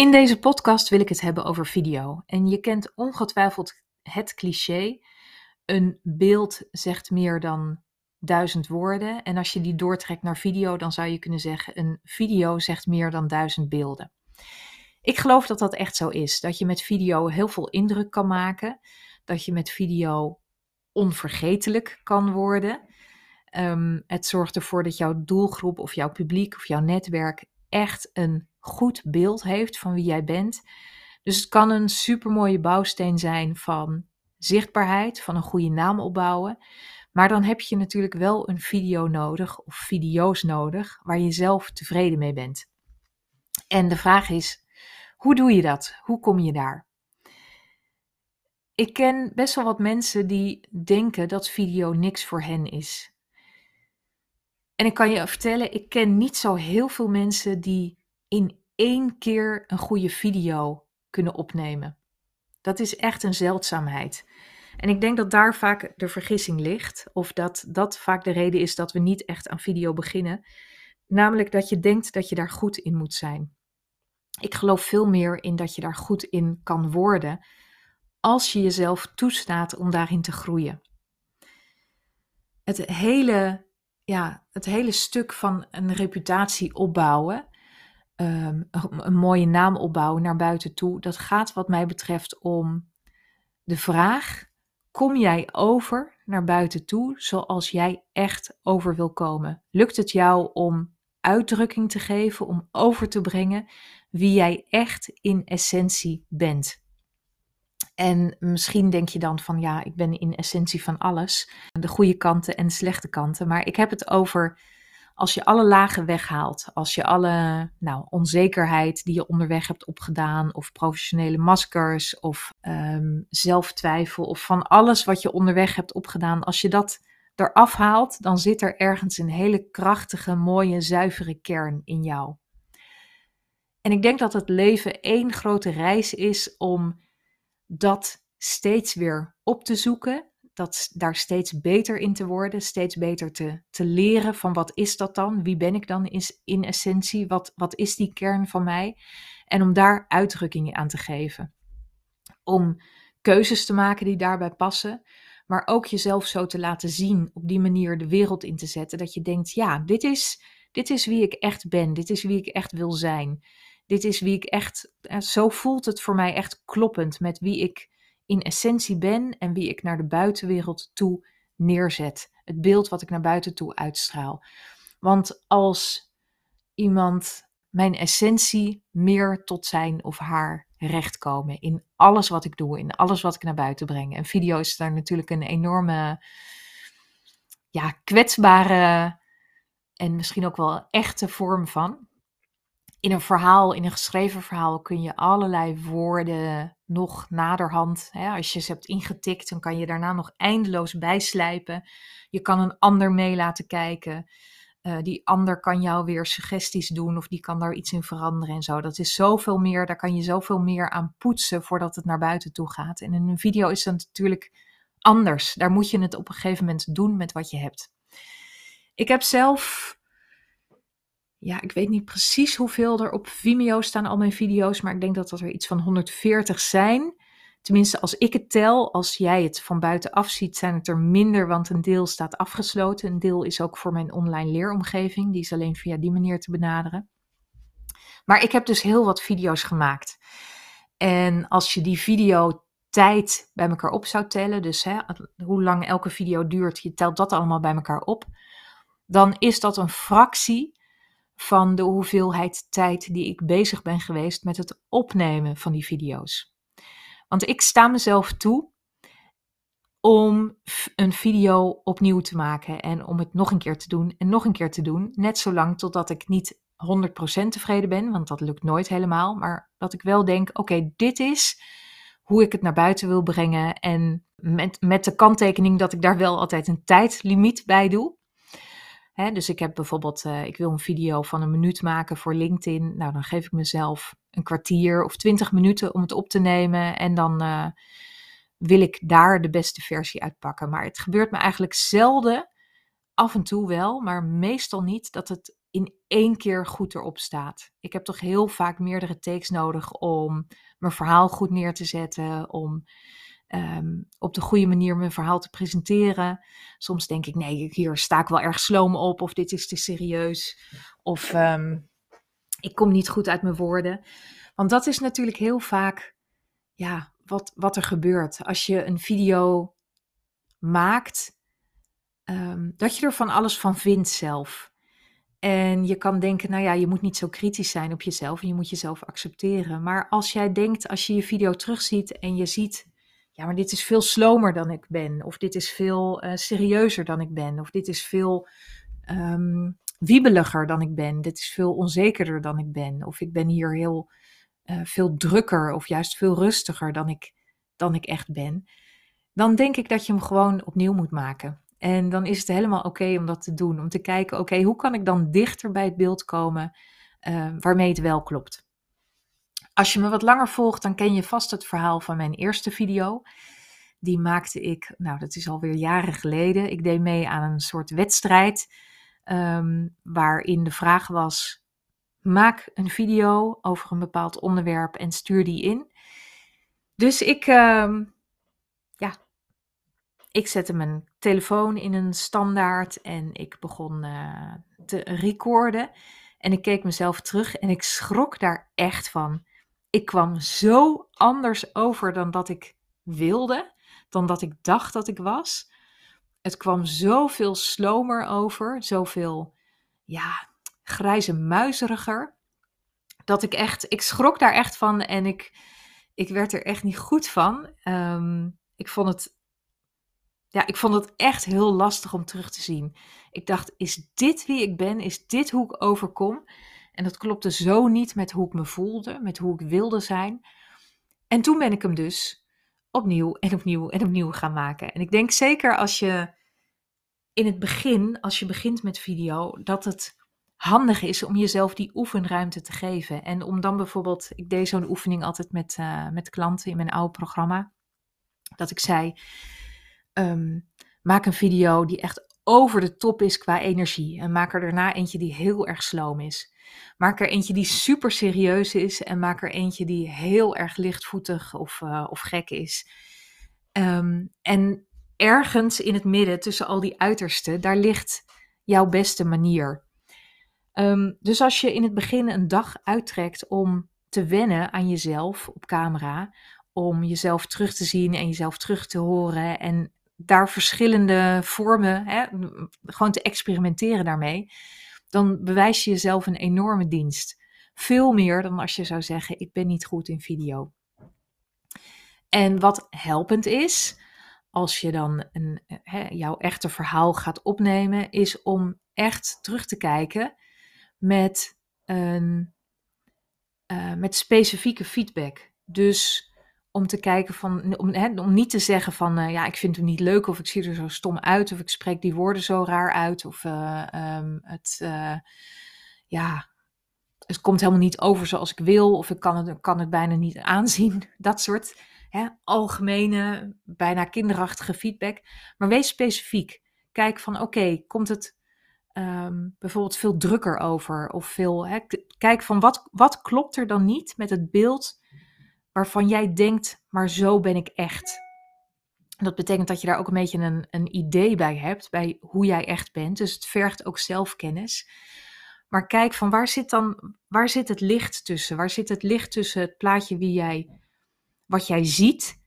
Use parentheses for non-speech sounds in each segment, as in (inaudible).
In deze podcast wil ik het hebben over video. En je kent ongetwijfeld het cliché: een beeld zegt meer dan duizend woorden. En als je die doortrekt naar video, dan zou je kunnen zeggen: een video zegt meer dan duizend beelden. Ik geloof dat dat echt zo is. Dat je met video heel veel indruk kan maken. Dat je met video onvergetelijk kan worden. Ehm, het zorgt ervoor dat jouw doelgroep of jouw publiek of jouw netwerk echt een goed beeld heeft van wie jij bent. Dus het kan een supermooie bouwsteen zijn van zichtbaarheid, van een goede naam opbouwen. Maar dan heb je natuurlijk wel een video nodig of video's nodig waar je zelf tevreden mee bent. En de vraag is, hoe doe je dat? Hoe kom je daar? Ik ken best wel wat mensen die denken dat video niks voor hen is. En ik kan je vertellen, ik ken niet zo heel veel mensen die in één keer een goede video kunnen opnemen. Dat is echt een zeldzaamheid. En ik denk dat daar vaak de vergissing ligt, of dat dat vaak de reden is dat we niet echt aan video beginnen. Namelijk dat je denkt dat je daar goed in moet zijn. Ik geloof veel meer in dat je daar goed in kan worden als je jezelf toestaat om daarin te groeien. Het hele, ja, het hele stuk van een reputatie opbouwen Ehm, een mooie naam opbouwen naar buiten toe. Dat gaat wat mij betreft om de vraag: kom jij over naar buiten toe zoals jij echt over wil komen? Lukt het jou om uitdrukking te geven, om over te brengen wie jij echt in essentie bent? En misschien denk je dan van ja, ik ben in essentie van alles, de goede kanten en de slechte kanten, maar ik heb het over als je alle lagen weghaalt, als je alle nou, onzekerheid die je onderweg hebt opgedaan, of professionele maskers, of um, zelftwijfel, of van alles wat je onderweg hebt opgedaan, als je dat eraf haalt, dan zit er ergens een hele krachtige, mooie, zuivere kern in jou. En ik denk dat het leven één grote reis is om dat steeds weer op te zoeken dat daar steeds beter in te worden, steeds beter te, te leren van wat is dat dan? Wie ben ik dan in, in essentie? Wat, wat is die kern van mij? En om daar uitdrukkingen aan te geven. Om keuzes te maken die daarbij passen, maar ook jezelf zo te laten zien, op die manier de wereld in te zetten, dat je denkt, ja, dit is, dit is wie ik echt ben, dit is wie ik echt wil zijn. Dit is wie ik echt, eh, zo voelt het voor mij echt kloppend met wie ik in essentie ben en wie ik naar de buitenwereld toe neerzet. Het beeld wat ik naar buiten toe uitstraal. Want als iemand mijn essentie meer tot zijn of haar recht komen in alles wat ik doe, in alles wat ik naar buiten breng. En video is daar natuurlijk een enorme, ja, kwetsbare en misschien ook wel echte vorm van in een verhaal, in een geschreven verhaal, kun je allerlei woorden nog naderhand, hè, als je ze hebt ingetikt, dan kan je daarna nog eindeloos bijslijpen. Je kan een ander mee laten kijken. Uh, die ander kan jou weer suggesties doen of die kan daar iets in veranderen en zo. Dat is zoveel meer, daar kan je zoveel meer aan poetsen voordat het naar buiten toe gaat. En in een video is dat natuurlijk anders. Daar moet je het op een gegeven moment doen met wat je hebt. Ik heb zelf ja, ik weet niet precies hoeveel er op Vimeo staan, al mijn video's, maar ik denk dat dat er iets van 140 zijn. Tenminste, als ik het tel, als jij het van buitenaf ziet, zijn het er minder, want een deel staat afgesloten. Een deel is ook voor mijn online leeromgeving, die is alleen via die manier te benaderen. Maar ik heb dus heel wat video's gemaakt. En als je die video tijd bij elkaar op zou tellen, dus hè, hoe lang elke video duurt, je telt dat allemaal bij elkaar op, dan is dat een fractie van de hoeveelheid tijd die ik bezig ben geweest met het opnemen van die video's. Want ik sta mezelf toe om een video opnieuw te maken en om het nog een keer te doen en nog een keer te doen. Net zolang totdat ik niet 100% tevreden ben, want dat lukt nooit helemaal. Maar dat ik wel denk: oké, dit is hoe ik het naar buiten wil brengen. En met, met de kanttekening dat ik daar wel altijd een tijdlimiet bij doe dus ik heb bijvoorbeeld, uh, ik wil een video van een minuut maken voor LinkedIn. Nou, dan geef ik mezelf een kwartier of twintig minuten om het op te nemen. En dan uh, wil ik daar de beste versie uitpakken. Maar het gebeurt me eigenlijk zelden, af en toe wel, maar meestal niet, dat het in één keer goed erop staat. Ik heb toch heel vaak meerdere takes nodig om mijn verhaal goed neer te zetten, om ehm, op de goede manier mijn verhaal te presenteren. Soms denk ik, nee, hier sta ik wel erg sloom op, of dit is te serieus, of ehm, ik kom niet goed uit mijn woorden. Want dat is natuurlijk heel vaak ja, wat, wat er gebeurt. Als je een video maakt, um, dat je er van alles van vindt zelf. En je kan denken, nou ja, je moet niet zo kritisch zijn op jezelf en je moet jezelf accepteren. Maar als jij denkt, als je je video terugziet en je ziet, ja, maar dit is veel slomer dan ik ben, of dit is veel uh, serieuzer dan ik ben, of dit is veel um, wiebeliger dan ik ben, dit is veel onzekerder dan ik ben, of ik ben hier heel uh, veel drukker of juist veel rustiger dan ik, dan ik echt ben, dan denk ik dat je hem gewoon opnieuw moet maken. En dan is het helemaal oké om dat te doen. Om te kijken, oké, hoe kan ik dan dichter bij het beeld komen uh, waarmee het wel klopt. Als je me wat langer volgt, dan ken je vast het verhaal van mijn eerste video. Die maakte ik, nou dat is alweer jaren geleden. Ik deed mee aan een soort wedstrijd. Um, waarin de vraag was: maak een video over een bepaald onderwerp en stuur die in. Dus ik, um, ja, ik zette mijn telefoon in een standaard en ik begon uh, te recorden. En ik keek mezelf terug en ik schrok daar echt van. Ik kwam zo anders over dan dat ik wilde, dan dat ik dacht dat ik was. Het kwam zoveel slomer over, zoveel ja, grijze muizeriger. Dat ik echt, ik schrok daar echt van en ik, ik werd er echt niet goed van. Um, ik vond het ja, ik vond het echt heel lastig om terug te zien. Ik dacht, is dit wie ik ben? Is dit hoe ik overkom? En dat klopte zo niet met hoe ik me voelde, met hoe ik wilde zijn. En toen ben ik hem dus opnieuw en opnieuw en opnieuw gaan maken. En ik denk zeker als je in het begin, als je begint met video, dat het handig is om jezelf die oefenruimte te geven. En om dan bijvoorbeeld, ik deed zo'n oefening altijd met, uh, met klanten in mijn oude programma, dat ik zei um, maak een video die echt over de top is qua energie. En maak er daarna eentje die heel erg sloom is. Maak er eentje die super serieus is. En maak er eentje die heel erg lichtvoetig of, uh, of gek is. Um, en ergens in het midden, tussen al die uitersten, daar ligt jouw beste manier. Um, dus als je in het begin een dag uittrekt om te wennen aan jezelf op camera, om jezelf terug te zien en jezelf terug te horen en daar verschillende vormen, hè, gewoon te experimenteren daarmee, dan bewijs je jezelf een enorme dienst. Veel meer dan als je zou zeggen: Ik ben niet goed in video. En wat helpend is, als je dan een, hè, jouw echte verhaal gaat opnemen, is om echt terug te kijken met, een, uh, met specifieke feedback. Dus om te kijken van, om, om niet te zeggen van, uh, ja, ik vind hem niet leuk of ik zie er zo stom uit of ik spreek die woorden zo raar uit of uh, um, het, uh, ja, het komt helemaal niet over zoals ik wil of ik kan het, kan het bijna niet (laughs) aanzien. Dat soort algemene, bijna kinderachtige feedback. Maar wees specifiek. Kijk van, oké, komt het um, bijvoorbeeld veel drukker over of veel, kijk van, wat, wat klopt er dan niet met het beeld waarvan jij denkt, maar zo ben ik echt. Dat betekent dat je daar ook een beetje een, een idee bij hebt, bij hoe jij echt bent. Dus het vergt ook zelfkennis. Maar kijk van waar zit dan, waar zit het licht tussen? Waar zit het licht tussen het plaatje wie jij, wat jij ziet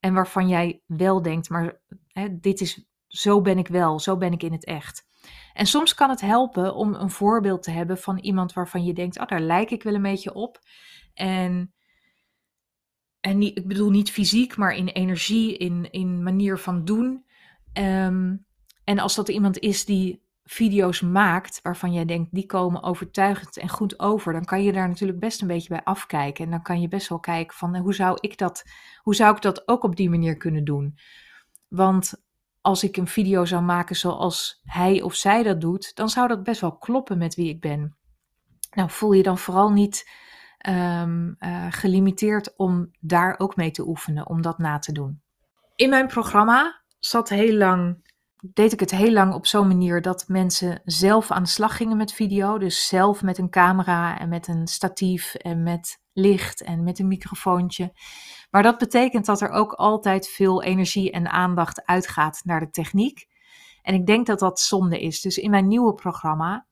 en waarvan jij wel denkt, maar hè, dit is, zo ben ik wel, zo ben ik in het echt. En soms kan het helpen om een voorbeeld te hebben van iemand waarvan je denkt, oh, daar lijk ik wel een beetje op. En en ik bedoel niet fysiek, maar in energie, in, in manier van doen. Um, en als dat iemand is die video's maakt waarvan jij denkt, die komen overtuigend en goed over, dan kan je daar natuurlijk best een beetje bij afkijken. En dan kan je best wel kijken van hoe zou ik dat, hoe zou ik dat ook op die manier kunnen doen? Want als ik een video zou maken zoals hij of zij dat doet, dan zou dat best wel kloppen met wie ik ben. Nou, voel je dan vooral niet um, uh, gelimiteerd om daar ook mee te oefenen, om dat na te doen. In mijn programma zat heel lang deed ik het heel lang op zo'n manier dat mensen zelf aan de slag gingen met video. Dus zelf met een camera en met een statief en met licht en met een microfoontje. Maar dat betekent dat er ook altijd veel energie en aandacht uitgaat naar de techniek. En ik denk dat dat zonde is. Dus in mijn nieuwe programma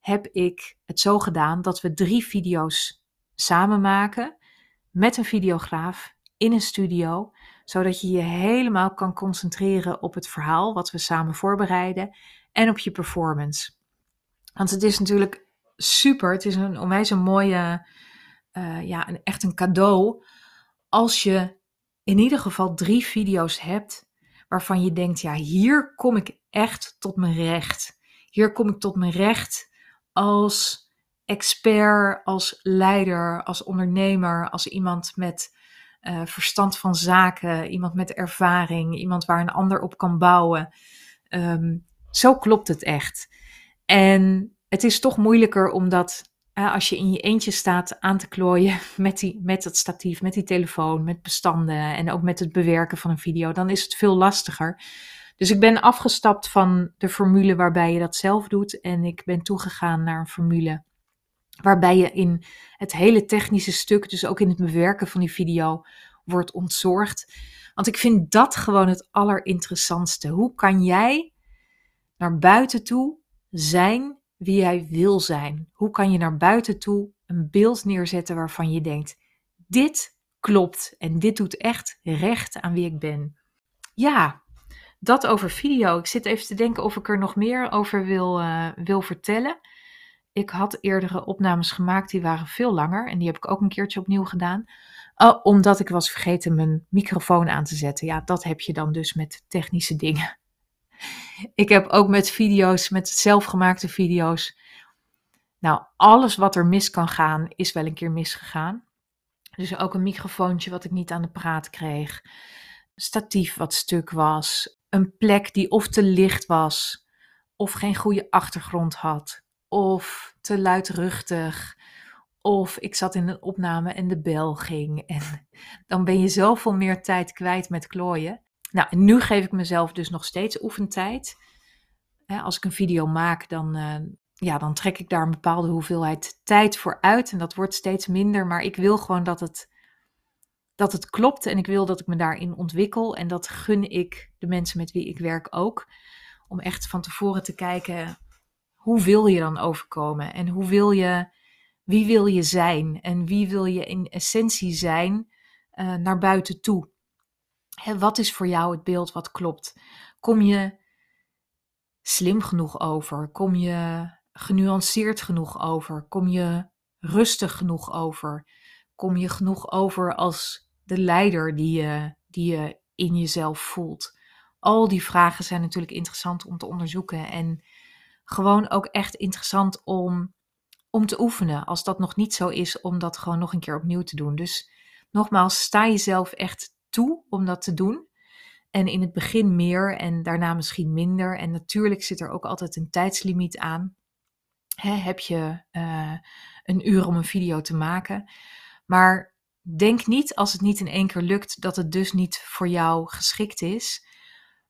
heb ik het zo gedaan dat we drie video's samen maken met een videograaf in een studio, zodat je je helemaal kan concentreren op het verhaal wat we samen voorbereiden en op je performance. Want het is natuurlijk super, het is een onwijs een mooie, uh, ja, een, echt een cadeau als je in ieder geval drie video's hebt waarvan je denkt, ja, hier kom ik echt tot mijn recht. Hier kom ik tot mijn recht als expert, als leider, als ondernemer, als iemand met uh, verstand van zaken, iemand met ervaring, iemand waar een ander op kan bouwen. Um, zo klopt het echt. En het is toch moeilijker omdat als je in je eentje staat aan te klooien (laughs) met, die, met dat statief, met die telefoon, met bestanden en ook met het bewerken van een video, dan is het veel lastiger. Dus ik ben afgestapt van de formule waarbij je dat zelf doet en ik ben toegegaan naar een formule waarbij je in het hele technische stuk, dus ook in het bewerken van die video, wordt ontzorgd. Want ik vind dat gewoon het allerinteressantste. Hoe kan jij naar buiten toe zijn wie jij wil zijn? Hoe kan je naar buiten toe een beeld neerzetten waarvan je denkt: dit klopt en dit doet echt recht aan wie ik ben? Ja, dat over video. Ik zit even te denken of ik er nog meer over wil, uh, wil vertellen. Ik had eerdere opnames gemaakt, die waren veel langer. En die heb ik ook een keertje opnieuw gedaan. Uh, omdat ik was vergeten mijn microfoon aan te zetten. Ja, dat heb je dan dus met technische dingen. (laughs) Ik heb ook met video's, met zelfgemaakte video's. Nou, alles wat er mis kan gaan, is wel een keer misgegaan. Dus ook een microfoontje wat ik niet aan de praat kreeg. Statief wat stuk was. Een plek die of te licht was, of geen goede achtergrond had of te luidruchtig. Of ik zat in een opname en de bel ging. En (laughs) dan ben je zoveel meer tijd kwijt met klooien. Nou, en nu geef ik mezelf dus nog steeds oefentijd. Als ik een video maak, dan, uh, ja, dan trek ik daar een bepaalde hoeveelheid tijd voor uit. En dat wordt steeds minder. Maar ik wil gewoon dat het, dat het klopt. En ik wil dat ik me daarin ontwikkel. En dat gun ik de mensen met wie ik werk ook. Om echt van tevoren te kijken hoe wil je dan overkomen? En hoe wil je, wie wil je zijn? En wie wil je in essentie zijn uh, naar buiten toe? Hè, wat is voor jou het beeld wat klopt? Kom je slim genoeg over? Kom je genuanceerd genoeg over? Kom je rustig genoeg over? Kom je genoeg over als de leider die je, die je in jezelf voelt? Al die vragen zijn natuurlijk interessant om te onderzoeken. En gewoon ook echt interessant om, om te oefenen. Als dat nog niet zo is, om dat gewoon nog een keer opnieuw te doen. Dus nogmaals, sta jezelf echt toe om dat te doen. En in het begin meer en daarna misschien minder. En natuurlijk zit er ook altijd een tijdslimiet aan. heb je uh, een uur om een video te maken. Maar denk niet als het niet in één keer lukt dat het dus niet voor jou geschikt is.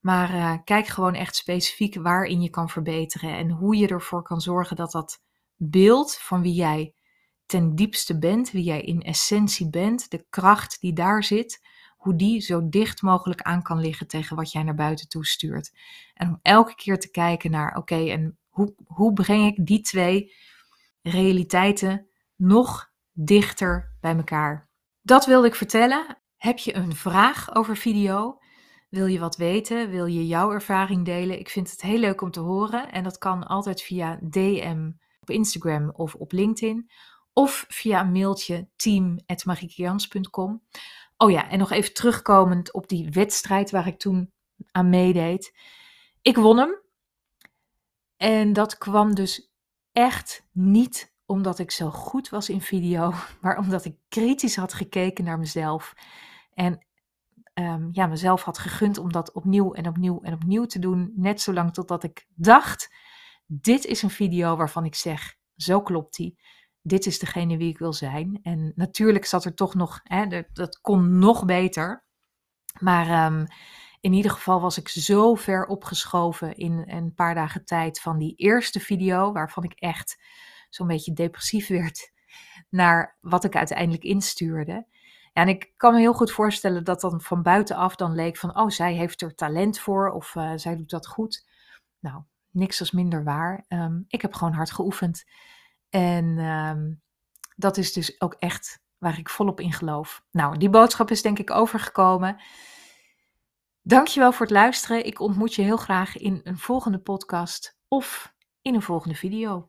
Maar uh, kijk gewoon echt specifiek waarin je kan verbeteren en hoe je ervoor kan zorgen dat dat beeld van wie jij ten diepste bent, wie jij in essentie bent, de kracht die daar zit, hoe die zo dicht mogelijk aan kan liggen tegen wat jij naar buiten toe stuurt. En om elke keer te kijken naar, oké, en hoe, hoe breng ik die twee realiteiten nog dichter bij elkaar? Dat wilde ik vertellen. Heb je een vraag over video? Wil je wat weten? Wil je jouw ervaring delen? Ik vind het heel leuk om te horen en dat kan altijd via DM op Instagram of op LinkedIn of via een mailtje team@mariekians.com. Oh ja, en nog even terugkomend op die wedstrijd waar ik toen aan meedeed. Ik won hem. En dat kwam dus echt niet omdat ik zo goed was in video, (laughs) maar omdat ik kritisch had gekeken naar mezelf. En um, ja, mezelf had gegund om dat opnieuw en opnieuw en opnieuw te doen. Net zolang totdat ik dacht, dit is een video waarvan ik zeg, zo klopt die. Dit is degene wie ik wil zijn. En natuurlijk zat er toch nog, hè, dat kon nog beter. Maar um, In ieder geval was ik zo ver opgeschoven in een paar dagen tijd van die eerste video, waarvan ik echt zo'n beetje depressief (laughs) werd, naar wat ik uiteindelijk instuurde. Ja, en ik kan me heel goed voorstellen dat dan van buitenaf dan leek van, oh, zij heeft er talent voor of uh, zij doet dat goed. Nou, niks als minder waar. Um, ik heb gewoon hard geoefend. En um, dat is dus ook echt waar ik volop in geloof. Nou, die boodschap is denk ik overgekomen. Dankjewel voor het luisteren. Ik ontmoet je heel graag in een volgende podcast of in een volgende video.